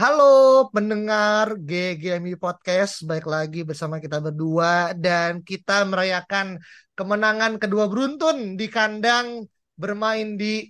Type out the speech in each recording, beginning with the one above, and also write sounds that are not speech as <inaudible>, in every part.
Halo pendengar GGMI Podcast, baik lagi bersama kita berdua dan kita merayakan kemenangan kedua beruntun di kandang bermain di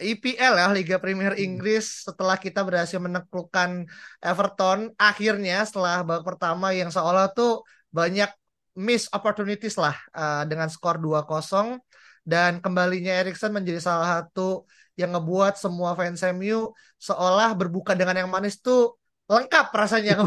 IPL ya Liga Premier Inggris setelah kita berhasil menaklukkan Everton. Akhirnya setelah babak pertama yang seolah tuh banyak miss opportunities lah uh, dengan skor 2-0 dan kembalinya Erikson menjadi salah satu yang ngebuat semua fans MU seolah berbuka dengan yang manis tuh lengkap rasanya. <laughs>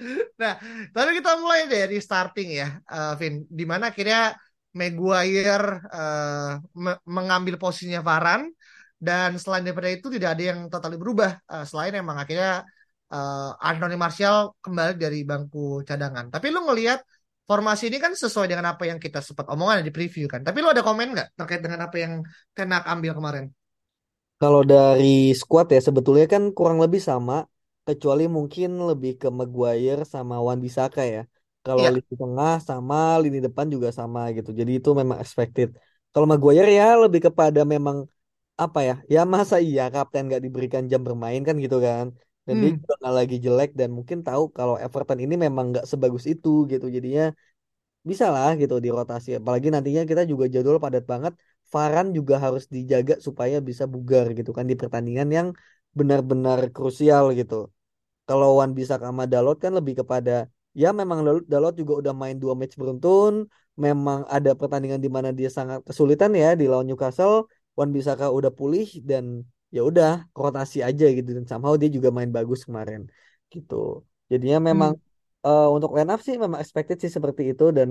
<laughs> nah, tapi kita mulai dari starting ya, uh, Vin. Di mana akhirnya Maguire uh, me- mengambil posisinya Varane dan selain daripada itu tidak ada yang totally berubah. Uh, selain emang akhirnya uh, Anthony Martial kembali dari bangku cadangan. Tapi lu ngelihat formasi ini kan sesuai dengan apa yang kita sempat omongan di preview kan. Tapi lu ada komen nggak terkait dengan apa yang Tenak ambil kemarin? Kalau dari squad ya sebetulnya kan kurang lebih sama, kecuali mungkin lebih ke Maguire sama Wan Bissaka ya. Kalau Iya. lini tengah sama, lini depan juga sama gitu. Jadi itu memang expected. Kalau Maguire ya lebih kepada memang apa ya? Ya masa iya kapten nggak diberikan jam bermain kan gitu kan. Dan dia Hmm. juga nggak lagi jelek dan mungkin tahu kalau Everton ini memang nggak sebagus itu gitu. Jadinya bisa lah gitu dirotasi. Apalagi nantinya kita juga jadwal padat banget. Varane juga harus dijaga supaya bisa bugar gitu kan di pertandingan yang benar-benar krusial gitu. Kalau Wan bisa sama Dalot kan lebih kepada ya memang Dalot, Dalot juga udah main dua match beruntun. Memang ada pertandingan di mana dia sangat kesulitan ya di lawan Newcastle. Wan Bisaka udah pulih dan ya udah rotasi aja gitu dan somehow dia juga main bagus kemarin gitu. Jadinya memang Hmm. eh, untuk line up sih memang expected sih seperti itu dan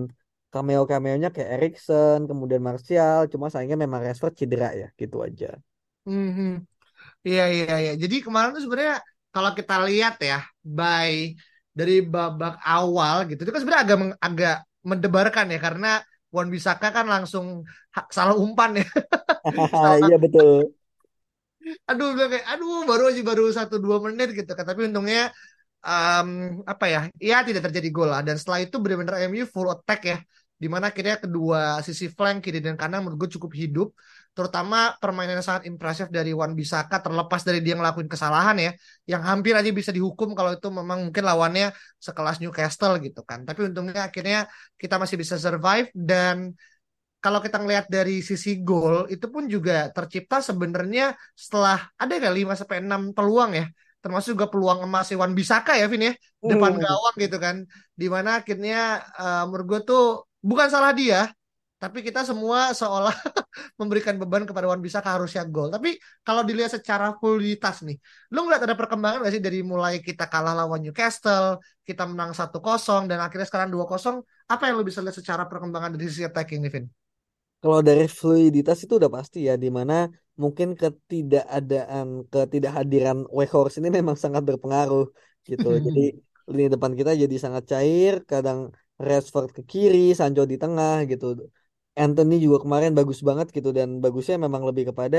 cameo-cameonya kayak Erikson, kemudian Martial, cuma sayangnya memang Rashford cedera ya, gitu aja. Mhm. Iya iya iya. Jadi kemarin tuh sebenarnya kalau kita lihat ya, by dari babak awal gitu, itu kan sebenarnya agak meng- agak mendebarkan ya karena Wan Bisaka kan langsung salah umpan ya. <laughs> <laughs> Iya betul. Aduh bilang kayak aduh baru aja baru satu dua menit gitu kan. Tapi untungnya em, apa ya ya tidak terjadi gol lah. Dan setelah itu benar-benar MU full attack ya. Di mana akhirnya kedua sisi flank kiri dan kanan menurut gue cukup hidup. Terutama permainan yang sangat impresif dari Wan Bisaka terlepas dari dia ngelakuin kesalahan ya yang hampir aja bisa dihukum kalau itu memang mungkin lawannya sekelas Newcastle gitu kan. Tapi untungnya akhirnya kita masih bisa survive dan kalau kita ngelihat dari sisi gol itu pun juga tercipta sebenarnya setelah ada kayak 5 sampai 6 peluang ya. Termasuk juga peluang emas Wan Bisaka ya Vin ya, depan Hmm. gawang gitu kan. Di mana akhirnya eh, menurut gue tuh bukan salah dia, tapi kita semua seolah <laughs> memberikan beban kepada Wan Bisaka harusnya gol. Tapi kalau dilihat secara fluiditas nih, lu ngeliat ada perkembangan gak sih dari mulai kita kalah lawan Newcastle, kita menang 1-0 dan akhirnya sekarang 2-0, apa yang lu bisa lihat secara perkembangan dari sisi attacking nih Vin? Kalau dari fluiditas itu udah pasti ya, di mana mungkin ketidakadaan, ketidakhadiran Weghorst ini memang sangat berpengaruh gitu. Jadi <laughs> lini depan kita jadi sangat cair, kadang Rashford ke kiri, Sancho di tengah gitu. Anthony juga kemarin bagus banget gitu dan bagusnya memang lebih kepada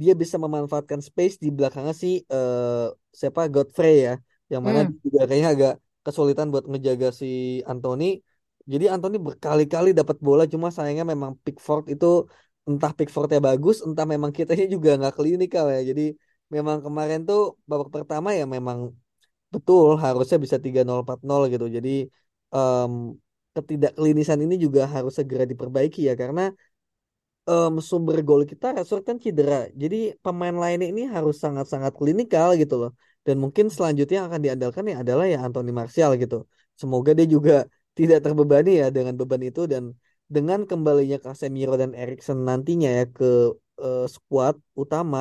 dia bisa memanfaatkan space di belakangnya si eh, siapa Godfrey ya, yang mana Hmm. juga kayaknya agak kesulitan buat ngejaga si Anthony. Jadi Anthony berkali-kali dapat bola cuma sayangnya memang Pickford itu entah Pickfordnya bagus, entah memang kitanya juga nggak klinikal ya. Jadi memang kemarin tuh babak pertama ya memang betul harusnya bisa 3-0 4-0 gitu. Jadi em, ketidakklinisan ini juga harus segera diperbaiki ya karena em, sumber gol kita Rashford kan cedera. Jadi pemain lainnya ini harus sangat-sangat klinikal gitu loh. Dan mungkin selanjutnya yang akan diandalkan ya adalah ya Anthony Martial gitu. Semoga dia juga tidak terbebani ya dengan beban itu dan dengan kembalinya Casemiro dan Erikson nantinya ya ke eh, skuad utama,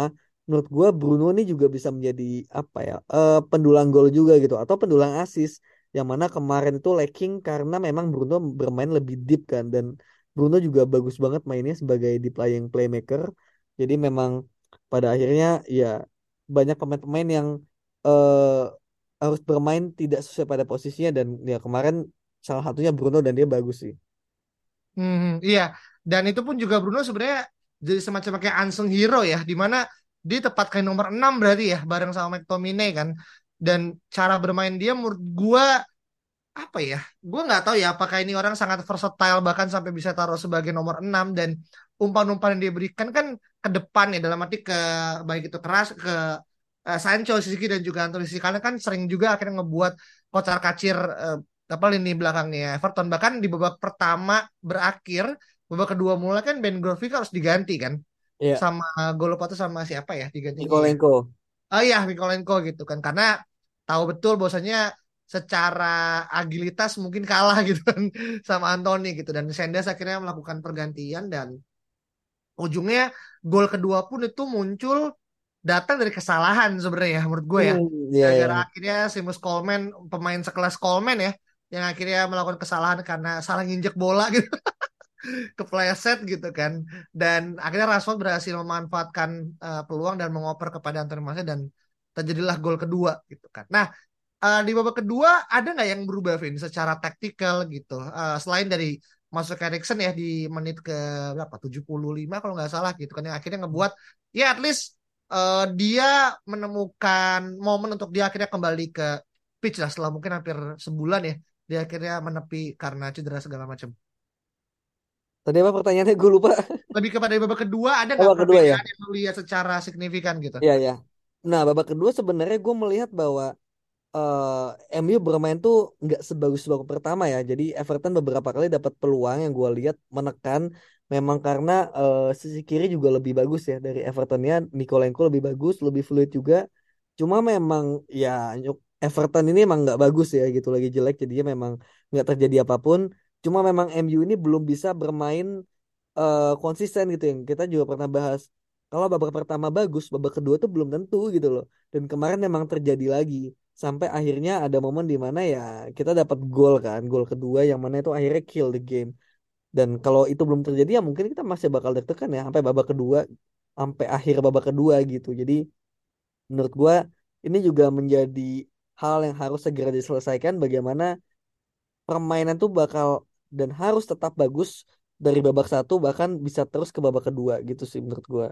menurut gua Bruno ini juga bisa menjadi apa ya eh, pendulang gol juga gitu atau pendulang assist yang mana kemarin itu lacking karena memang Bruno bermain lebih deep kan dan Bruno juga bagus banget mainnya sebagai deep lying playmaker. Jadi memang pada akhirnya ya banyak pemain-pemain yang eh, harus bermain tidak sesuai pada posisinya dan ya kemarin salah satunya Bruno dan dia bagus sih. Hmm, iya. Dan itu pun juga Bruno sebenarnya jadi semacam kayak unsung hero ya, di mana dia tepat kayak nomor 6 berarti ya, bareng sama McTominay kan. Dan cara bermain dia menurut gua apa ya? Gua nggak tahu ya apakah ini orang sangat versatile bahkan sampai bisa taruh sebagai nomor 6 dan umpan-umpan yang dia berikan kan ke depan ya dalam arti ke baik itu keras ke uh, Sancho sisi dan juga Anthony kanan kan sering juga akhirnya ngebuat kocar kacir uh, apa lini belakangnya Everton bahkan di babak pertama berakhir babak kedua mulai kan Ben Grovic harus diganti kan Iya. sama Golopato sama siapa ya diganti Nikolenko. oh iya Mikolenko gitu kan karena tahu betul bahwasanya secara agilitas mungkin kalah gitu kan <laughs> sama Anthony gitu dan Sendes akhirnya melakukan pergantian dan ujungnya gol kedua pun itu muncul datang dari kesalahan sebenarnya ya menurut gue ya Hmm, iya, iya. akhirnya Seamus Coleman pemain sekelas Coleman ya yang akhirnya melakukan kesalahan karena salah nginjek bola gitu. <laughs> Kepleset gitu kan. Dan akhirnya Rashford berhasil memanfaatkan uh, peluang dan mengoper kepada Anthony Martial dan terjadilah gol kedua gitu kan. Nah uh, di babak kedua ada nggak yang berubah Vin secara taktikal gitu? Uh, selain dari masuk Erikson ya di menit ke berapa? 75 kalau nggak salah gitu kan yang akhirnya ngebuat ya at least uh, dia menemukan momen untuk dia akhirnya kembali ke pitch lah setelah mungkin hampir sebulan ya dia akhirnya menepi karena cedera segala macam. Tadi apa pertanyaannya gue lupa. Lebih kepada babak kedua ada nggak babak kedua ya. perbedaan yang lu lihat secara signifikan gitu? Iya, ya. Nah, babak kedua sebenarnya gue melihat bahwa eh MU bermain tuh nggak sebagus babak pertama ya. Jadi Everton beberapa kali dapat peluang yang gue lihat menekan memang karena eh, sisi kiri juga lebih bagus ya dari Evertonnya. Nikolenko lebih bagus, lebih fluid juga. Cuma memang ya Everton ini emang nggak bagus ya gitu lagi jelek jadinya memang nggak terjadi apa pun. Cuma memang MU ini belum bisa bermain eh, konsisten gitu yang kita juga pernah bahas. Kalau babak pertama bagus, babak kedua tuh belum tentu gitu loh. Dan kemarin memang terjadi lagi sampai akhirnya ada momen di mana ya kita dapat gol kan, gol kedua yang mana itu akhirnya kill the game. Dan kalau itu belum terjadi ya mungkin kita masih bakal deg-degan ya sampai babak kedua, sampai akhir babak kedua gitu. Jadi menurut gua ini juga menjadi hal yang harus segera diselesaikan bagaimana permainan tuh bakal dan harus tetap bagus dari babak satu bahkan bisa terus ke babak kedua gitu sih menurut gua.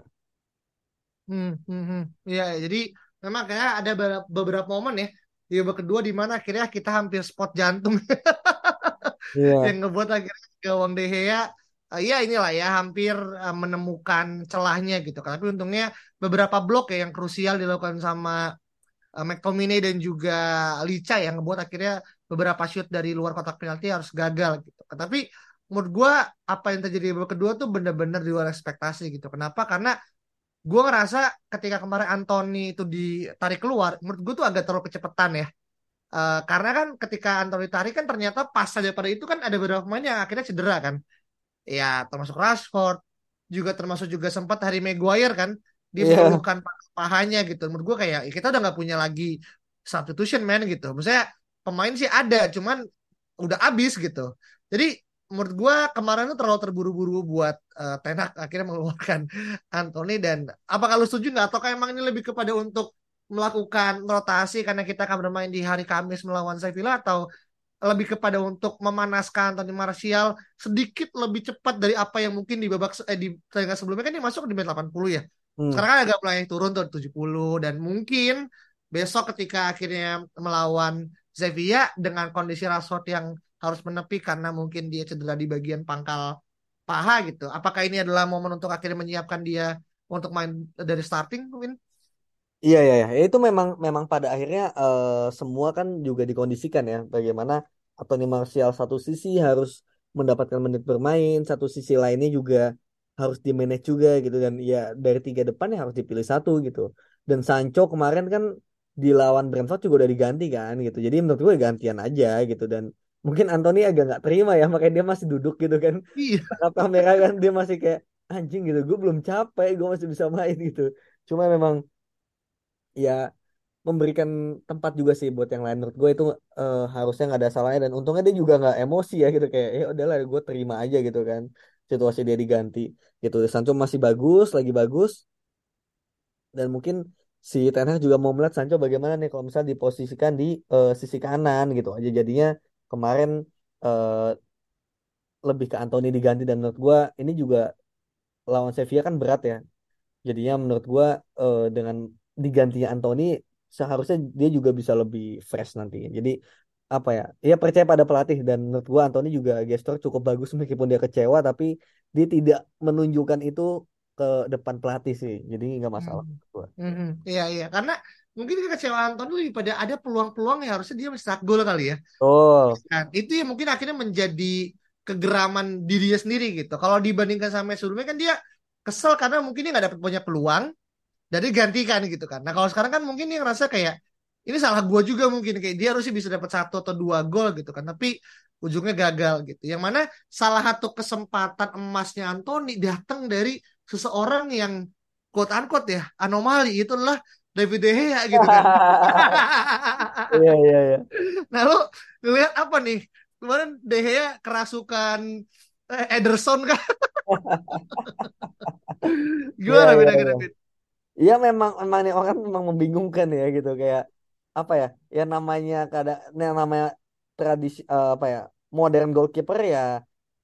Hmm, hmm, hmm. Iya, jadi memang kayak ada beberapa, momen ya di babak kedua di mana akhirnya kita hampir spot jantung <laughs> Iya. yang ngebuat akhirnya gawang De Gea eh, ya inilah ya hampir eh, menemukan celahnya gitu kan. Tapi untungnya beberapa blok ya yang krusial dilakukan sama eh, McTominay dan juga Licha yang ngebuat akhirnya beberapa shoot dari luar kotak penalti harus gagal gitu. Tapi menurut gua apa yang terjadi di babak kedua tuh benar-benar di luar ekspektasi gitu. Kenapa? Karena gue ngerasa ketika kemarin Anthony itu ditarik keluar, menurut gue tuh agak terlalu kecepatan ya. Eh, karena kan ketika Anthony tarik kan ternyata pas saja pada itu kan ada beberapa pemain yang akhirnya cedera kan. Ya termasuk Rashford, juga termasuk juga sempat Harry Maguire kan. Dia Iya. mengeluhkan pahanya gitu. Menurut gue kayak ya kita udah nggak punya lagi substitution man gitu. Maksudnya pemain sih ada, cuman udah abis gitu. Jadi menurut gua kemarin tuh terlalu terburu-buru buat uh, Ten Hag akhirnya mengeluarkan <laughs> Anthony dan apakah lu setuju nggak? Ataukah emang ini lebih kepada untuk melakukan rotasi karena kita akan bermain di hari Kamis melawan Sevilla atau lebih kepada untuk memanaskan Anthony Martial sedikit lebih cepat dari apa yang mungkin di babak eh, di sebelumnya kan dia masuk di menit 80 ya. Hmm. Sekarang kan agak mulai turun tuh 70 dan mungkin besok ketika akhirnya melawan Sevilla dengan kondisi Rashford yang harus menepi karena mungkin dia cedera di bagian pangkal paha gitu. Apakah ini adalah momen untuk akhirnya menyiapkan dia untuk main dari starting, Win? Iya iya ya, itu memang memang pada akhirnya eh, semua kan juga dikondisikan ya bagaimana Anthony Martial satu sisi harus mendapatkan menit bermain, satu sisi lainnya juga harus di manage juga gitu dan ya dari tiga depan ya harus dipilih satu gitu. Dan Sancho kemarin kan di lawan Brentford juga udah diganti kan gitu. Jadi menurut gue gantian aja gitu dan mungkin Anthony agak nggak terima ya makanya dia masih duduk gitu kan. Iya. <laughs> Tangkap kamera kan dia masih kayak anjing gitu. Gue belum capek, gue masih bisa main gitu. Cuma memang ya memberikan tempat juga sih buat yang lain menurut gue itu eh, harusnya nggak ada salahnya dan untungnya dia juga nggak emosi ya gitu kayak ya udahlah gue terima aja gitu kan situasi dia diganti gitu. Sancho masih bagus lagi bagus. Dan mungkin si Ten Hag juga mau melihat Sancho bagaimana nih kalau misalnya diposisikan di uh, sisi kanan gitu aja. Jadinya kemarin uh, lebih ke Anthony diganti. Dan menurut gue ini juga lawan Sevilla kan berat ya. Jadinya menurut gue uh, dengan digantinya Anthony seharusnya dia juga bisa lebih fresh nanti. Jadi apa ya ya percaya pada pelatih. Dan menurut gue Anthony juga gestur cukup bagus meskipun dia kecewa tapi dia tidak menunjukkan itu ke depan pelatih sih. Jadi nggak masalah hmm. Hmm. iya iya. Karena mungkin kekecewaan Anthony lebih pada ada peluang-peluang yang harusnya dia bisa gol kali ya. Oh nah, itu yang mungkin akhirnya menjadi kegeraman dirinya sendiri gitu. Kalau dibandingkan sama sebelumnya kan dia kesel karena mungkin dia nggak dapat banyak peluang jadi gantikan gitu kan. Nah kalau sekarang kan mungkin dia ngerasa kayak ini salah gue juga mungkin kayak dia harusnya bisa dapat satu atau dua gol gitu kan tapi ujungnya gagal gitu. Yang mana salah satu kesempatan emasnya Anthony datang dari seseorang yang quote unquote ya anomali itu adalah David De Gea gitu kan. <laughs> Iya iya iya. Nah lu lihat apa nih? Kemarin De Gea kerasukan eh, Ederson kan? <laughs> Gimana yeah, beda yeah, yeah. Iya memang memang nih orang memang membingungkan ya gitu kayak apa ya ya namanya kada yang namanya tradisi uh, apa ya modern goalkeeper ya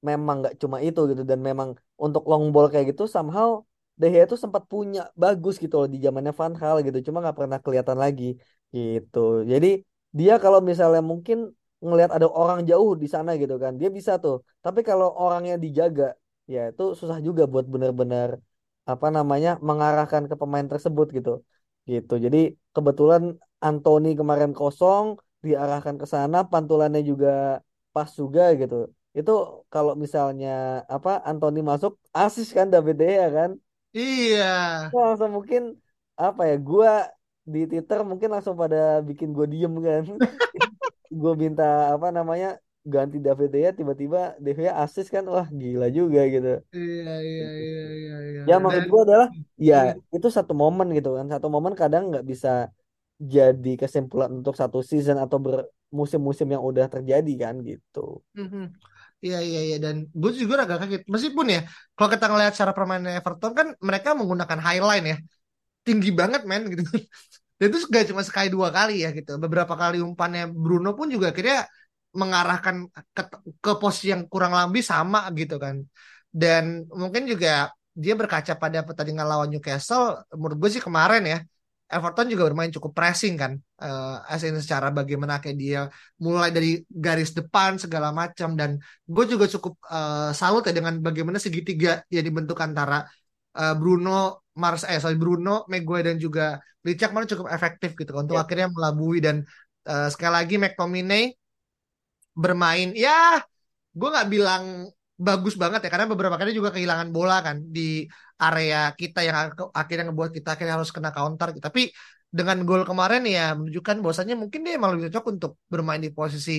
memang nggak cuma itu gitu. Dan memang untuk long ball kayak gitu somehow De Gea itu sempat punya bagus gitu loh di zamannya Van Gaal gitu. Cuma nggak pernah kelihatan lagi gitu. Jadi dia kalau misalnya mungkin ngelihat ada orang jauh di sana gitu kan dia bisa tuh. Tapi kalau orangnya dijaga ya itu susah juga buat benar-benar apa namanya mengarahkan ke pemain tersebut gitu. Gitu. Jadi kebetulan Anthony kemarin kosong diarahkan ke sana pantulannya juga pas juga gitu. Itu kalau misalnya apa Anthony masuk asis kan David De Gea kan? Iya. Langsung mungkin apa ya gua di Twitter mungkin langsung pada bikin gue diem kan. <laughs> Gue minta apa namanya ganti David De Gea tiba-tiba De Gea asis kan wah gila juga gitu. Iya iya iya iya, iya. ya maksud gue adalah ya itu satu momen gitu kan. Satu momen kadang nggak bisa jadi kesimpulan untuk satu season atau bermusim-musim yang udah terjadi kan gitu. Mm-hmm. Iya iya iya dan gue juga agak kaget. Meskipun ya kalau kita ngelihat cara permainan Everton kan mereka menggunakan highline ya. Tinggi banget men gitu. <laughs> Dan itu gak cuma sekali dua kali ya gitu. Beberapa kali umpannya Bruno pun juga akhirnya mengarahkan ke, ke posisi yang kurang lebih sama gitu kan. Dan mungkin juga dia berkaca pada pertandingan lawan Newcastle menurut gue sih kemarin ya Everton juga bermain cukup pressing kan uh, as in secara bagaimana kayak dia mulai dari garis depan segala macam dan gue juga cukup uh, salut ya dengan bagaimana segitiga yang dibentuk antara uh, Bruno Mars eh sorry Bruno Maguire dan juga Richard mana cukup efektif gitu kan untuk yeah. akhirnya melabui dan uh, sekali lagi McTominay bermain ya gue nggak bilang bagus banget ya karena beberapa kali juga kehilangan bola kan di area kita yang akhirnya ngebuat kita akhirnya harus kena counter gitu. Tapi dengan gol kemarin ya menunjukkan bahwasanya mungkin dia malah lebih cocok untuk bermain di posisi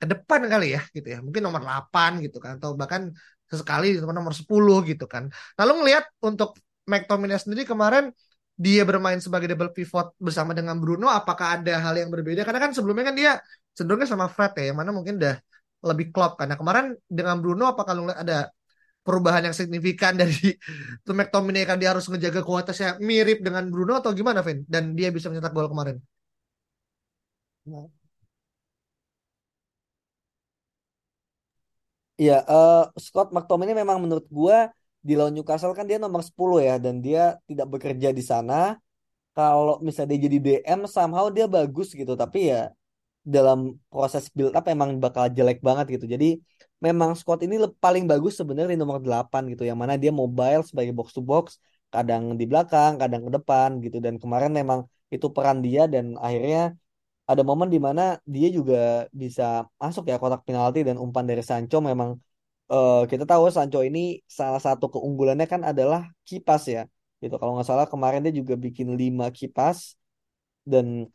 ke depan kali ya gitu ya. Mungkin nomor 8 gitu kan atau bahkan sesekali di nomor 10 gitu kan. Lalu ngelihat untuk McTominay sendiri kemarin dia bermain sebagai double pivot bersama dengan Bruno apakah ada hal yang berbeda karena kan sebelumnya kan dia cenderungnya sama Fred ya yang mana mungkin udah lebih klop karena kemarin dengan Bruno apakah lu ada perubahan yang signifikan dari <laughs> McTominay kan dia harus ngejaga kualitasnya mirip dengan Bruno atau gimana Vin? Dan dia bisa mencetak gol kemarin. Iya, uh, Scott McTominay memang menurut gue di lawan Newcastle kan dia nomor 10 ya dan dia tidak bekerja di sana. Kalau misalnya dia jadi DM somehow dia bagus gitu, tapi ya dalam proses build up emang bakal jelek banget gitu. Jadi memang squad ini paling bagus sebenarnya di nomor 8 gitu yang mana dia mobile sebagai box to box kadang di belakang kadang ke depan gitu dan kemarin memang itu peran dia dan akhirnya ada momen di mana dia juga bisa masuk ya kotak penalti dan umpan dari Sancho memang uh, kita tahu Sancho ini salah satu keunggulannya kan adalah kipas ya gitu kalau nggak salah kemarin dia juga bikin 5 kipas dan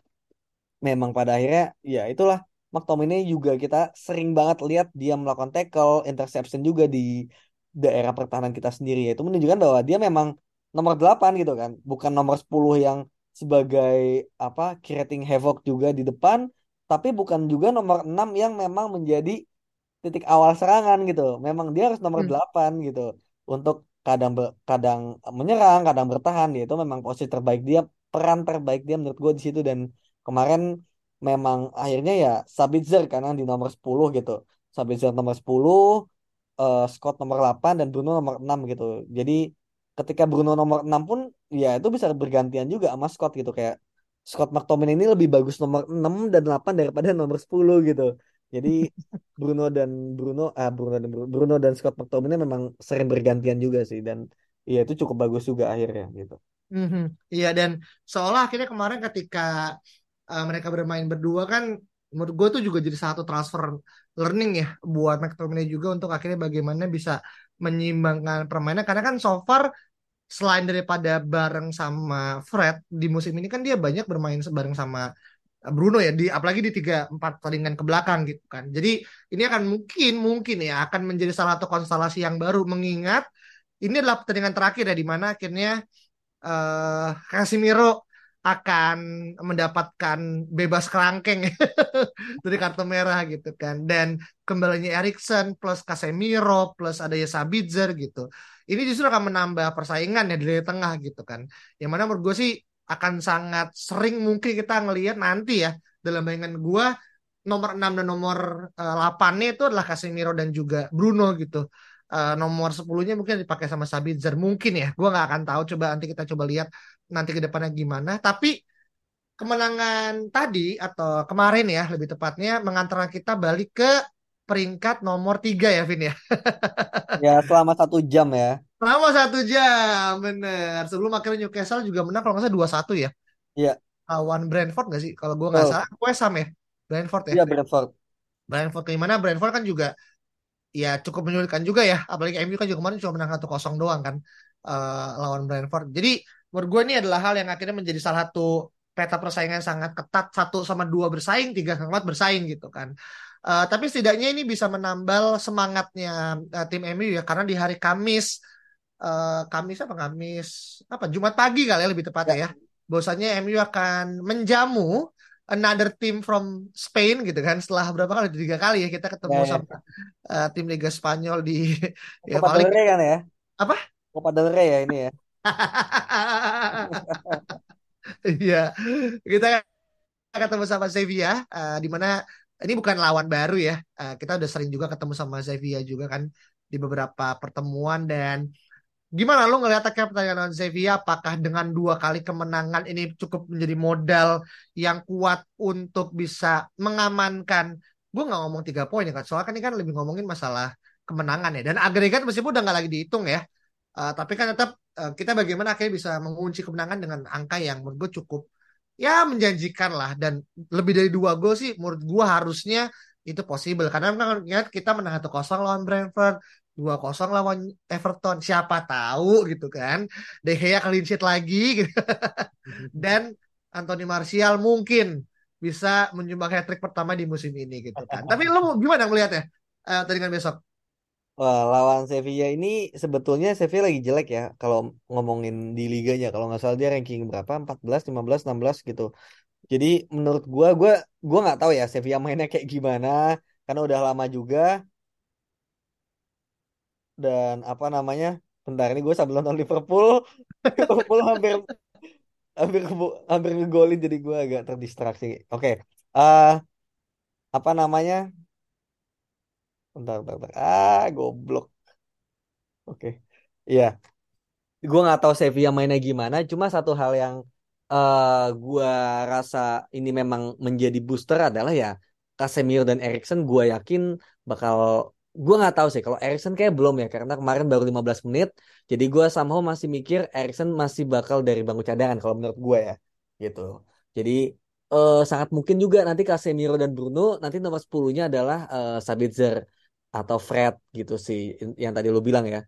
memang pada akhirnya ya itulah McTominay juga kita sering banget lihat dia melakukan tackle, interception juga di daerah pertahanan kita sendiri. Itu menunjukkan bahwa dia memang nomor 8 gitu kan, bukan nomor 10 yang sebagai apa creating havoc juga di depan, tapi bukan juga nomor 6 yang memang menjadi titik awal serangan gitu. Memang dia harus nomor Hmm. 8 gitu untuk kadang ber- kadang menyerang, kadang bertahan. Dia itu memang posisi terbaik dia, peran terbaik dia menurut gue di situ dan kemarin memang akhirnya ya Sabitzer karena di nomor 10 gitu. Sabitzer nomor 10, eh, Scott nomor 8 dan Bruno nomor 6 gitu. Jadi ketika Bruno nomor 6 pun ya itu bisa bergantian juga sama Scott gitu kayak Scott McTominay ini lebih bagus nomor 6 dan 8 daripada nomor 10 gitu. Jadi <laughs> Bruno dan Bruno ah Bruno dan Bruno, Bruno dan Scott McTominay memang sering bergantian juga sih dan ya itu cukup bagus juga akhirnya gitu. Mhm. Iya dan seolah akhirnya kemarin ketika uh, mereka bermain berdua kan menurut gue tuh juga jadi satu transfer learning ya buat McTominay juga untuk akhirnya bagaimana bisa menyeimbangkan permainan karena kan so far selain daripada bareng sama Fred di musim ini kan dia banyak bermain bareng sama Bruno ya di apalagi di tiga empat pertandingan ke belakang gitu kan. Jadi ini akan mungkin mungkin ya akan menjadi salah satu konstelasi yang baru mengingat ini adalah pertandingan terakhir ya di mana akhirnya eh Casemiro akan mendapatkan bebas kerangkeng. <laughs> Dari kartu merah gitu kan. Dan kembalinya Erikson plus Casemiro plus ada ya Sabitzer gitu. Ini justru akan menambah persaingan ya lini tengah gitu kan. Yang mana menurut gue sih akan sangat sering mungkin kita ngelihat nanti ya dalam bayangan gue nomor 6 dan nomor uh, 8-nya itu adalah Casemiro dan juga Bruno gitu. Uh, nomor 10-nya mungkin dipakai sama Sabitzer. Mungkin ya gue nggak akan tahu. Coba nanti kita coba lihat nanti ke depannya gimana. Tapi kemenangan tadi atau kemarin ya lebih tepatnya mengantarkan kita balik ke peringkat nomor tiga ya Vin ya? <laughs> Ya selama satu jam ya. selama satu jam bener. Sebelum akhirnya Newcastle juga menang kalau nggak salah dua satu ya? Iya. lawan Brentford nggak sih? Kalau gue nggak Oh. salah West Ham ya? Brentford ya? Iya Brentford. Brentford gimana Brentford kan juga ya cukup menyulitkan juga ya. Apalagi MU kan juga kemarin cuma menang 1-0 doang kan eh, lawan Brentford. Jadi menurut gue ini adalah hal yang akhirnya menjadi salah satu peta persaingan yang sangat ketat. Satu sama dua bersaing tiga sama empat bersaing gitu kan. Eh, tapi setidaknya ini bisa menambal semangatnya eh, tim MU ya. Karena di hari Kamis eh, Kamis apa? Kamis apa? Jumat pagi kali ya lebih tepatnya ya. Bahwasanya MU akan menjamu another team from Spain gitu kan. Setelah berapa kali? Tiga kali ya kita ketemu Ya, ya. sama uh, tim Liga Spanyol di <laughs> ya Copa paling Rey kan ya? Apa? Copa del Rey ya ini ya. Iya, kita ketemu sama Sevilla, eh, di mana ini bukan lawan baru ya. Eh, kita udah sering juga ketemu sama Sevilla juga kan di beberapa pertemuan dan gimana lo ngelihat pertandingan lawan Sevilla? Apakah dengan dua kali kemenangan ini cukup menjadi modal yang kuat untuk bisa mengamankan? Gue nggak ngomong tiga poin ya kan, soalnya kan ini kan lebih ngomongin masalah kemenangan ya. Dan agregat meskipun udah nggak lagi dihitung ya. Uh, tapi kan tetap uh, kita bagaimana akhirnya bisa mengunci kemenangan dengan angka yang menurut gue cukup ya menjanjikan lah. Dan lebih dari dua gol sih menurut gue harusnya itu possible. Karena kan ingat kita menang 1-0 lawan Brentford 2-0 lawan Everton. Siapa tahu gitu kan De Gea clean sheet lagi gitu. dan Anthony Martial mungkin bisa menyumbang hat trick pertama di musim ini gitu kan. Tapi lo gimana melihatnya uh, tandingan besok Wah, lawan Sevilla ini sebetulnya Sevilla lagi jelek ya kalau ngomongin di liganya. Kalau nggak salah dia ranking berapa? 14, 15, 16 gitu. Jadi menurut gua gua gua nggak tahu ya Sevilla mainnya <laughs> kayak gimana karena udah lama juga dan apa namanya? Bentar ini gue sambil nonton Liverpool, <laughs> Liverpool hampir hampir hampir ngegolin jadi gua agak terdistraksi. Oke. eh apa namanya? Bentar, bentar, bentar. Ah, goblok. Oke. Iya. gue nggak tahu Sevilla mainnya gimana cuma satu hal yang eh gue rasa ini memang menjadi booster adalah ya Casemiro dan Erikson gue yakin bakal gue nggak tahu sih kalau Erikson kayak belum ya karena kemarin baru 15 menit jadi gue somehow masih mikir Erikson masih bakal dari bangku cadangan kalau menurut gue ya gitu jadi eh, sangat mungkin juga nanti Casemiro dan Bruno nanti nomor 10-nya adalah eh, Sabitzer atau Fred gitu sih yang tadi lu bilang ya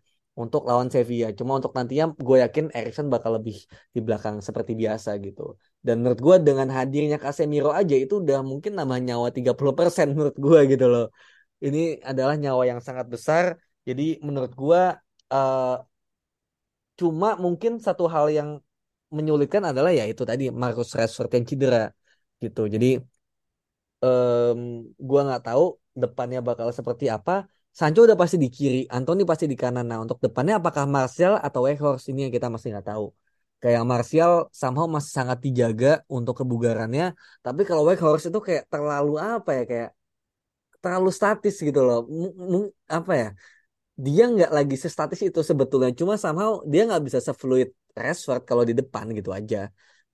untuk lawan Sevilla. Cuma untuk nantinya gue yakin Erikson bakal lebih di belakang seperti biasa gitu. Dan menurut gue dengan hadirnya Casemiro aja itu udah mungkin nambah nyawa 30% menurut gue gitu loh. Ini adalah nyawa yang sangat besar. Jadi menurut gue eh, cuma mungkin satu hal yang menyulitkan adalah ya itu tadi Marcus Rashford yang cedera gitu. Jadi em, gua nggak tahu depannya bakal seperti apa. Sancho udah pasti di kiri, Anthony pasti di kanan. Nah untuk depannya apakah Martial atau Weghorst ini yang kita masih nggak tahu. Kayak Martial somehow masih sangat dijaga untuk kebugarannya, tapi kalau Weghorst itu kayak terlalu apa ya kayak terlalu statis gitu loh. M- apa ya? Dia nggak lagi sestatis itu sebetulnya, cuma somehow dia nggak bisa sefluid Rashford kalau di depan gitu aja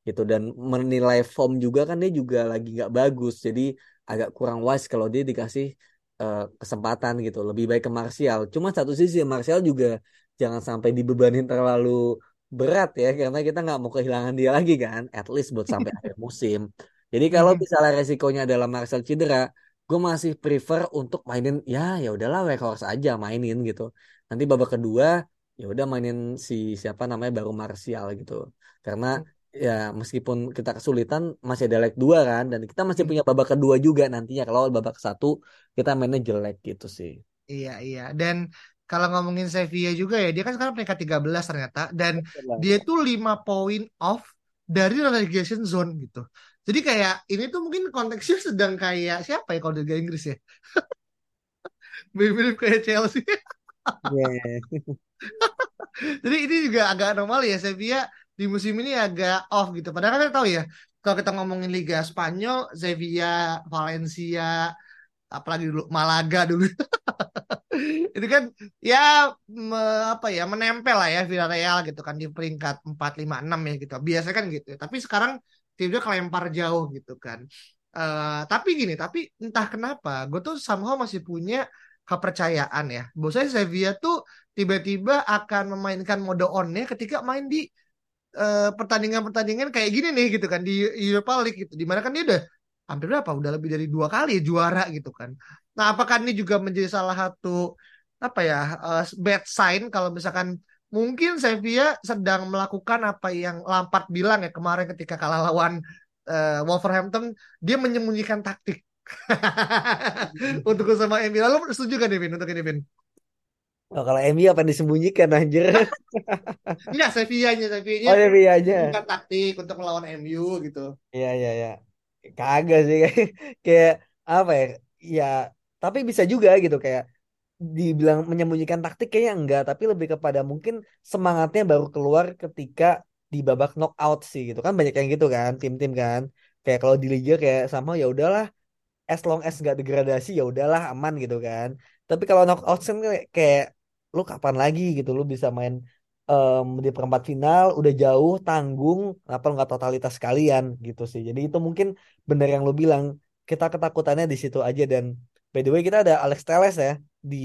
gitu dan menilai form juga kan dia juga lagi nggak bagus jadi agak kurang wise kalau dia dikasih eh, kesempatan gitu lebih baik ke Martial. Cuma satu sisi Martial juga jangan sampai dibebanin terlalu berat ya karena kita nggak mau kehilangan dia lagi kan at least buat sampai <laughs> akhir musim. Jadi kalau Mhm. misalnya resikonya adalah Martial cedera gue masih prefer untuk mainin ya ya udahlah Weghorst aja mainin gitu. Nanti babak kedua ya udah mainin si siapa namanya baru Martial gitu. Karena ya meskipun kita kesulitan masih ada leg dua kan dan kita masih punya babak kedua juga nantinya kalau babak satu kita mainnya jelek gitu sih Iya, iya. Dan kalau ngomongin Sevilla juga ya, dia kan sekarang peringkat 13 ternyata. Dan dia tuh 5 poin off dari relegation zone gitu. Jadi kayak ini tuh mungkin konteksnya sedang kayak siapa ya kalau di Inggris ya? <laughs> Mirip-mirip kayak Chelsea. Yeah. <laughs> Jadi ini juga agak normal ya Sevilla di musim ini agak off gitu. Padahal kan kita tahu ya, kalau kita ngomongin Liga Spanyol, Sevilla, Valencia, apalagi dulu Malaga dulu. <laughs> itu kan ya me- apa ya menempel lah ya Villarreal gitu kan di peringkat 4 5 6 ya gitu. Biasanya kan gitu. ya. Tapi sekarang timnya kelempar jauh gitu kan. Eh tapi gini, tapi entah kenapa gue tuh somehow masih punya kepercayaan ya. Bahwasanya Sevilla tuh tiba-tiba akan memainkan mode on-nya ketika main di pertandingan-pertandingan kayak gini nih gitu kan di Europa League gitu. Di mana kan dia udah hampir berapa? Udah lebih dari dua kali juara gitu kan. Nah, apakah ini juga menjadi salah satu apa ya eh, bad sign kalau misalkan mungkin Sevilla sedang melakukan apa yang Lampard bilang ya kemarin ketika kalah lawan eh, Wolverhampton, dia menyembunyikan taktik <laughs> untuk sama MU. Lalu setuju kan Devin untuk ini, Vin? Oh, kalau MU apa yang disembunyikan anjir? <laughs> Iya, Sevilla-nya, Sevilla-nya. Oh ya iya aja menyembunyikan taktik untuk melawan MU gitu. iya iya iya. Kagak sih kayak apa ya ya tapi bisa juga gitu kayak dibilang menyembunyikan taktik kayaknya enggak tapi lebih kepada mungkin semangatnya baru keluar ketika di babak knockout sih gitu. Kan banyak yang gitu kan tim-tim kan. Kayak kalau di liga kayak sama ya udahlah as long as nggak degradasi ya udahlah aman gitu kan tapi kalau knockout kan kayak, lu kapan lagi? gitu. Lu bisa main em, di perempat final udah jauh tanggung kenapa lu nggak totalitas sekalian gitu sih. Jadi itu mungkin bener yang lu bilang. Kita ketakutannya di situ aja. Dan by the way kita ada Alex Telles ya di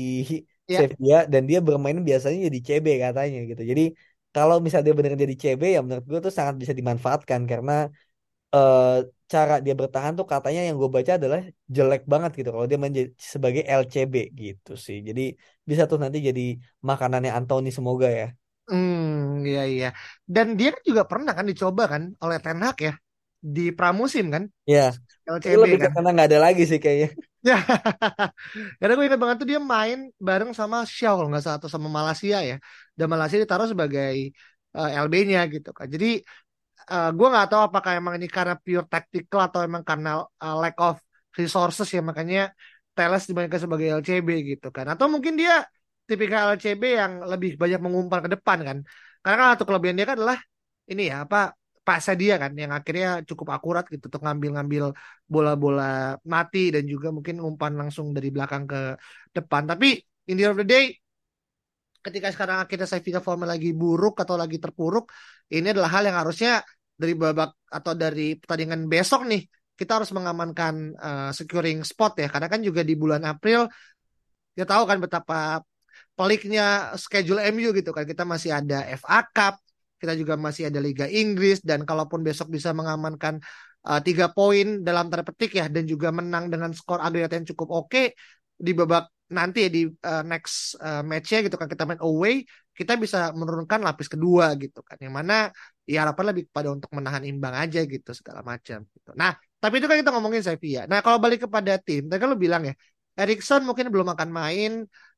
Ya. Sevilla dan dia bermain biasanya jadi CB katanya gitu. Jadi kalau misalnya dia beneran jadi CB ya menurut gue tuh sangat bisa dimanfaatkan. Karena eh, cara dia bertahan tuh katanya yang gue baca adalah jelek banget gitu kalau dia main jadi- sebagai LCB gitu sih jadi bisa tuh nanti jadi makanannya Anthony semoga ya Hmm, iya iya. Dan dia kan juga pernah kan dicoba kan oleh Ten Hag ya di pramusim kan ya LCB lebih kan. karena nggak ada lagi sih kayaknya <laughs> Ya, karena gue ingat banget tuh dia main bareng sama Shaw kalau nggak salah atau sama Malaysia ya. Dan Malaysia ditaruh sebagai eh, LB-nya gitu kan. Jadi eh, gue nggak tahu apakah emang ini karena pure tactical atau emang karena eh, lack of resources ya makanya Teles dimainkan sebagai LCB gitu kan. Atau mungkin dia tipikal LCB yang lebih banyak mengumpan ke depan kan. Karena kan satu kelebihan dia kan adalah ini ya apa pasnya dia kan yang akhirnya cukup akurat gitu untuk ngambil-ngambil bola-bola mati dan juga mungkin umpan langsung dari belakang ke depan. Tapi in the end of the day ketika sekarang akhirnya Sevilla formnya lagi buruk atau lagi terpuruk, ini adalah hal yang harusnya dari babak atau dari pertandingan besok nih kita harus mengamankan eh, securing spot ya. Karena kan juga di bulan April kita tahu kan betapa peliknya schedule MU gitu kan. Kita masih ada FA Cup kita juga masih ada Liga Inggris dan kalaupun besok bisa mengamankan eh, tiga poin dalam tanda petik ya dan juga menang dengan skor agregat yang cukup oke di babak nanti ya di eh, next eh, match-nya gitu kan kita main away kita bisa menurunkan lapis kedua gitu kan. Yang mana ya harapan lebih kepada untuk menahan imbang aja gitu segala macam gitu. Nah tapi itu kan kita ngomongin Sevilla. Nah kalau balik kepada tim, tadi kan lu bilang ya Erikson mungkin belum akan main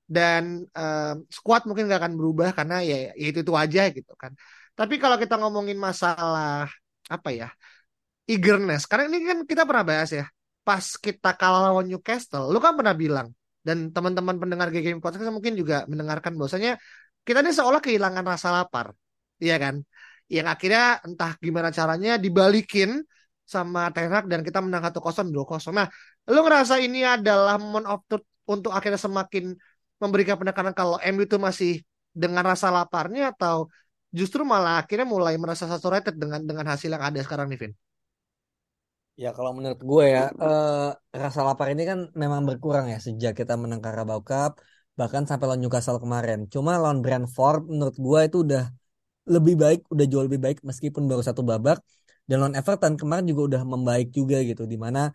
dan eh, squad mungkin nggak akan berubah karena ya, ya itu itu aja gitu kan. Tapi kalau kita ngomongin masalah apa ya eagerness, karena ini kan kita pernah bahas ya pas kita kalah lawan Newcastle, lu kan pernah bilang dan teman-teman pendengar Game Podcast mungkin juga mendengarkan bahwasanya kita ini seolah kehilangan rasa lapar, iya kan? Yang akhirnya entah gimana caranya dibalikin sama Ten dan kita menang 1-0 2-0. Nah, lu ngerasa ini adalah moment of truth untuk akhirnya semakin memberikan penekanan kalau MU itu masih dengan rasa laparnya atau justru malah akhirnya mulai merasa saturated dengan dengan hasil yang ada sekarang nih Vin? Ya kalau menurut gue ya eh, rasa lapar ini kan memang berkurang ya sejak kita menang Carabao Cup bahkan sampai lawan Newcastle kemarin. Cuma lawan Brentford menurut gue itu udah lebih baik, udah jauh lebih baik meskipun baru satu babak. Dan lawan Everton kemarin juga udah membaik juga gitu, di mana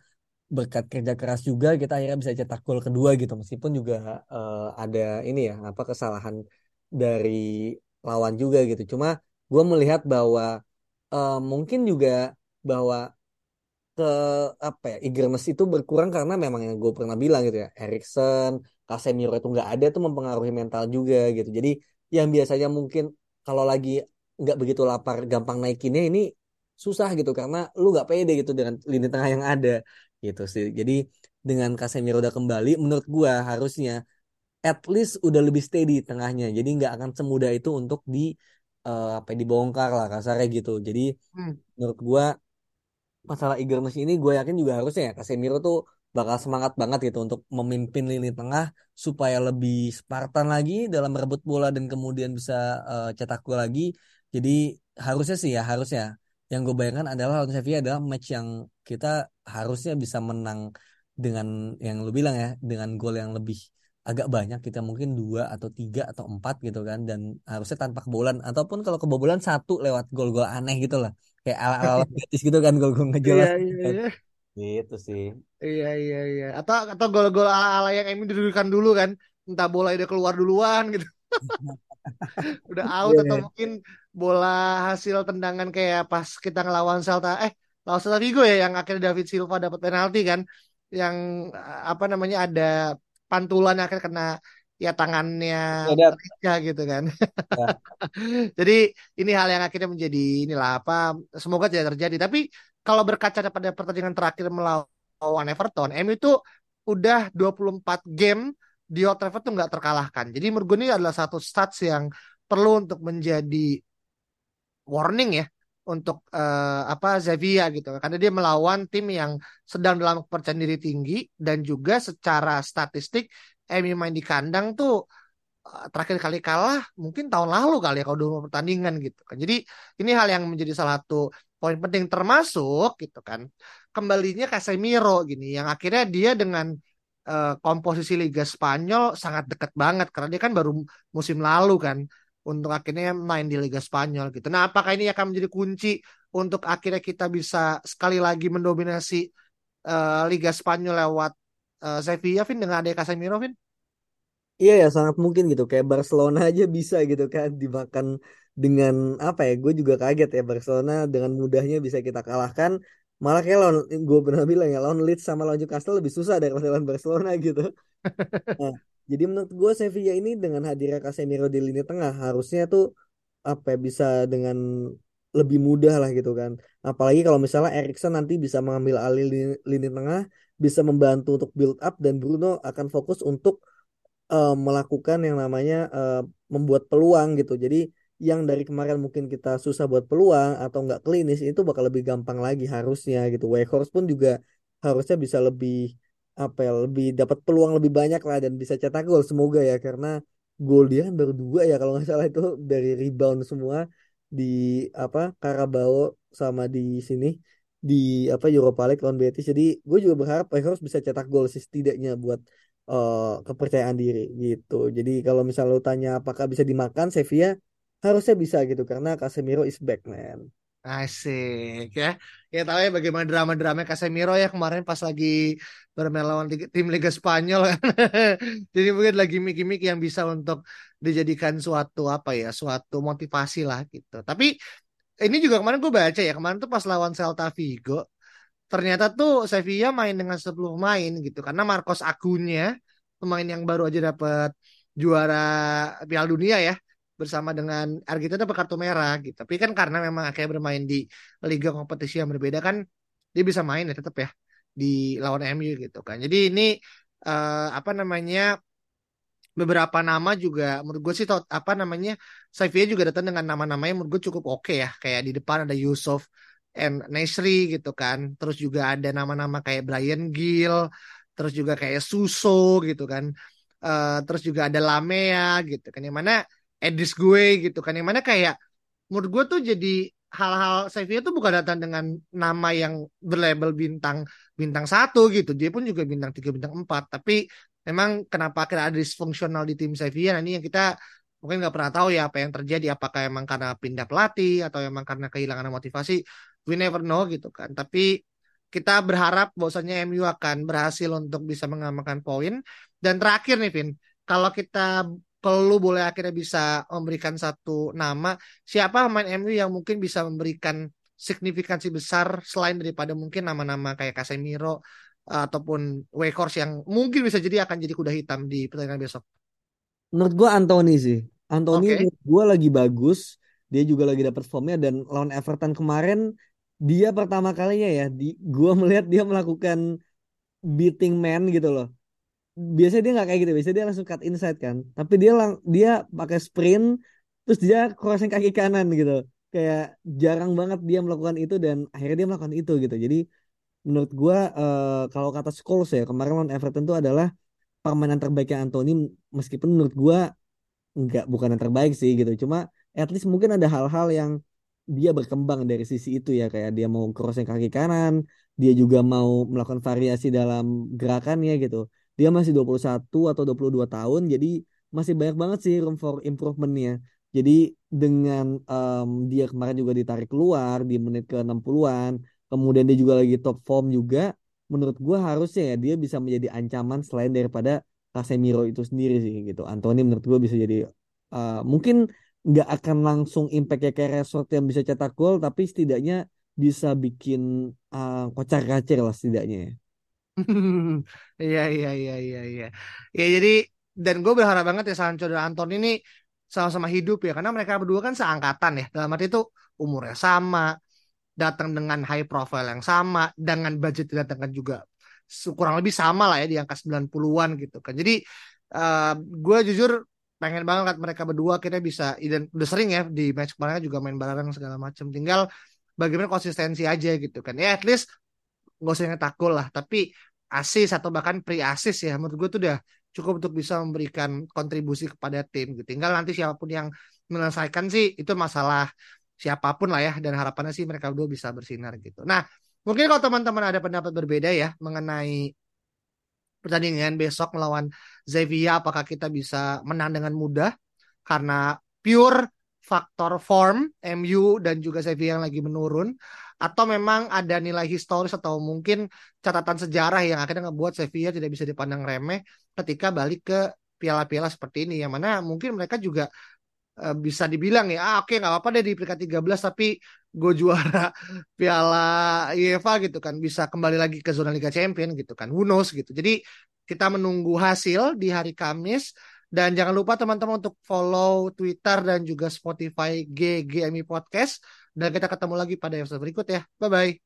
berkat kerja keras juga kita akhirnya bisa cetak gol kedua gitu, meskipun juga uh, ada ini ya apa kesalahan dari lawan juga gitu. Cuma gue melihat bahwa uh, mungkin juga bahwa ke apa ya eagerness itu berkurang karena memang yang gue pernah bilang gitu ya Erikson, Casemiro itu nggak ada tuh mempengaruhi mental juga gitu. Jadi yang biasanya mungkin kalau lagi nggak begitu lapar gampang naikinnya ini susah gitu karena lu nggak pede gitu dengan lini tengah yang ada gitu sih. Jadi dengan Casemiro udah kembali menurut gua harusnya at least udah lebih steady tengahnya. Jadi nggak akan semudah itu untuk di uh, apa dibongkar lah kasarnya gitu. Jadi hmm. menurut gua masalah eagerness ini gue yakin juga harusnya ya Casemiro tuh bakal semangat banget gitu untuk memimpin lini tengah supaya lebih Spartan lagi dalam merebut bola dan kemudian bisa uh, cetak gol lagi. Jadi harusnya sih ya harusnya yang gue bayangkan adalah lawan Sevilla adalah match yang kita harusnya bisa menang dengan yang lu bilang ya dengan gol yang lebih agak banyak kita mungkin dua atau tiga atau empat gitu kan dan harusnya tanpa kebobolan ataupun kalau kebobolan satu lewat gol-gol aneh gitu lah kayak ala-ala <laughs> gratis gitu kan gol-gol nggak jelas iya, iya, iya. Gitu sih iya iya iya atau atau gol-gol ala-ala yang Emi didudukan dulu kan entah bola udah keluar duluan gitu <laughs> udah out yeah. atau mungkin bola hasil tendangan kayak pas kita ngelawan Celta eh lawan Celta Vigo ya yang akhirnya David Silva dapat penalti kan yang apa namanya ada pantulan akhirnya kena ya tangannya ya, gitu kan. Ya. <laughs> Jadi ini hal yang akhirnya menjadi inilah apa semoga tidak terjadi. Tapi kalau berkaca pada pertandingan terakhir melawan Everton, MU itu udah 24 game di Old Trafford tuh nggak terkalahkan. Jadi menurut gue ini adalah satu stats yang perlu untuk menjadi warning ya untuk uh, apa Zavia gitu karena dia melawan tim yang sedang dalam kepercayaan diri tinggi dan juga secara statistik MU main di kandang tuh uh, terakhir kali kalah mungkin tahun lalu kali ya kalau dulu pertandingan gitu kan jadi ini hal yang menjadi salah satu poin penting termasuk gitu kan kembalinya Casemiro gini yang akhirnya dia dengan uh, komposisi Liga Spanyol sangat dekat banget karena dia kan baru musim lalu kan untuk akhirnya main di Liga Spanyol gitu. Nah, apakah ini akan menjadi kunci untuk akhirnya kita bisa sekali lagi mendominasi uh, Liga Spanyol lewat uh, Sevilla, Vin, dengan adanya Casemiro, Vin? Iya ya, sangat mungkin gitu. Kayak Barcelona aja bisa gitu kan dimakan dengan apa ya? Gue juga kaget ya Barcelona dengan mudahnya bisa kita kalahkan. Malah kayak lawan gue pernah bilang ya lawan Leeds sama lawan Newcastle lebih susah daripada lawan Barcelona <laughs> gitu. Nah, jadi menurut gue Sevilla ini dengan hadirnya Casemiro di lini tengah harusnya tuh apa ya, bisa dengan lebih mudah lah gitu kan. Apalagi kalau misalnya Erikson nanti bisa mengambil alih lini, lini tengah, bisa membantu untuk build up dan Bruno akan fokus untuk uh, melakukan yang namanya uh, membuat peluang gitu. Jadi yang dari kemarin mungkin kita susah buat peluang atau nggak klinis itu bakal lebih gampang lagi harusnya gitu. Weghorst pun juga harusnya bisa lebih apa ya lebih dapat peluang lebih banyak lah dan bisa cetak gol semoga ya karena gol dia kan baru dua ya kalau nggak <laughs> salah itu dari rebound semua di apa Carabao sama di sini di apa Europa League lawan Betis jadi gue juga berharap harus bisa cetak gol sih setidaknya buat uh, kepercayaan diri gitu jadi kalau misalnya lo tanya apakah bisa dimakan Sevilla harusnya bisa gitu karena Casemiro is back man Asik ya. Ya tahu ya bagaimana drama-drama Casemiro ya kemarin pas lagi bermain lawan tim Liga Spanyol kan. <laughs> Jadi mungkin lagi mik-mik yang bisa untuk dijadikan suatu apa ya, suatu motivasi lah gitu. Tapi ini juga kemarin gue baca ya, kemarin tuh pas lawan Celta Vigo ternyata tuh Sevilla main dengan 10 pemain gitu karena Marcos Acuña pemain yang baru aja dapat juara Piala Dunia ya bersama dengan Argentina dapat kartu merah gitu. Tapi kan karena memang akhirnya bermain di liga kompetisi yang berbeda kan dia bisa main ya tetap ya. di lawan MU gitu kan. Jadi ini uh, apa namanya beberapa nama juga menurut gue sih apa namanya Sevilla juga datang dengan nama-namanya menurut gue cukup oke okay ya kayak di depan ada Yusuf and Nesri gitu kan. Terus juga ada nama-nama kayak Brian Gill terus juga kayak Suso gitu kan. Uh, terus juga ada Lamea gitu kan. Yang mana Edis gue gitu kan. Yang mana kayak menurut gue tuh jadi hal-hal Sevilla tuh bukan datang dengan nama yang berlabel bintang bintang satu gitu. Dia pun juga bintang tiga bintang empat. Tapi memang kenapa akhirnya ada disfungsional di tim Sevilla? Nah, ini yang kita mungkin nggak pernah tahu ya apa yang terjadi. Apakah emang karena pindah pelatih atau emang karena kehilangan motivasi we never know gitu kan tapi kita berharap bahwasanya MU akan berhasil untuk bisa mengamankan poin dan terakhir nih Vin kalau kita kalau lu boleh akhirnya bisa memberikan satu nama siapa pemain MU yang mungkin bisa memberikan signifikansi besar selain daripada mungkin nama-nama kayak Casemiro ataupun Wakehorse yang mungkin bisa jadi akan jadi kuda hitam di pertandingan besok? Menurut gue Anthony sih. Anthony okay. menurut gue lagi bagus. Dia juga lagi dapat formnya dan lawan Everton kemarin dia pertama kalinya ya di gue melihat dia melakukan beating man gitu loh. Biasanya dia nggak kayak gitu, biasanya dia langsung cut inside kan. Tapi dia lang dia pakai sprint terus dia crossing kaki kanan gitu. Kayak jarang banget dia melakukan itu dan akhirnya dia melakukan itu gitu. Jadi menurut gue uh, kalau kata Scholes ya kemarin lawan Everton itu adalah permainan terbaiknya Anthony meskipun menurut gue nggak bukan yang terbaik sih gitu cuma at least mungkin ada hal-hal yang dia berkembang dari sisi itu ya kayak dia mau crossing kaki kanan dia juga mau melakukan variasi dalam gerakannya gitu. Dia masih 21 atau 22 tahun jadi masih banyak banget sih room for improvementnya. Jadi dengan um, dia kemarin juga ditarik keluar di menit ke 60-an kemudian dia juga lagi top form juga menurut gue harusnya ya dia bisa menjadi ancaman selain daripada Casemiro itu sendiri sih gitu. Anthony menurut gue bisa jadi uh, mungkin nggak akan langsung impact ya kayak Resort yang bisa cetak gol tapi setidaknya bisa bikin uh, kocar kacir lah setidaknya ya. <laughs> Iya iya iya iya iya. Ya jadi dan gue berharap banget ya Sancho dan Anton ini sama-sama hidup ya karena mereka berdua kan seangkatan ya dalam arti itu umurnya sama datang dengan high profile yang sama dengan budget didatangkan juga kurang lebih sama lah ya di angka 90-an gitu kan. Jadi uh, gue jujur pengen banget mereka berdua kita bisa dan udah sering ya di match kemarin juga main bareng segala macam. Tinggal bagaimana konsistensi aja gitu kan. Ya at least gak usah nyetak gol lah, tapi asis atau bahkan pre asis ya menurut gue tuh udah cukup untuk bisa memberikan kontribusi kepada tim gitu. Tinggal nanti siapa pun yang menyelesaikan sih itu masalah siapa pun lah ya dan harapannya sih mereka berdua bisa bersinar gitu. Nah, mungkin kalau teman-teman ada pendapat berbeda ya mengenai pertandingan besok melawan Zevia apakah kita bisa menang dengan mudah? Karena pure faktor form MU dan juga Sevilla yang lagi menurun. Atau memang ada nilai historis atau mungkin catatan sejarah yang akhirnya ngebuat Sevilla tidak bisa dipandang remeh ketika balik ke piala-piala seperti ini? Yang mana mungkin mereka juga Eh, bisa dibilang ya, ah, oke okay, nggak apa-apa deh di peringkat 13 tapi gue juara <laughs> Piala UEFA gitu kan, bisa kembali lagi ke zona Liga Champion gitu kan, who knows gitu. Jadi kita menunggu hasil di hari Kamis dan jangan lupa teman-teman untuk follow Twitter dan juga Spotify GGMI Podcast dan kita ketemu lagi pada episode berikut ya. Bye bye.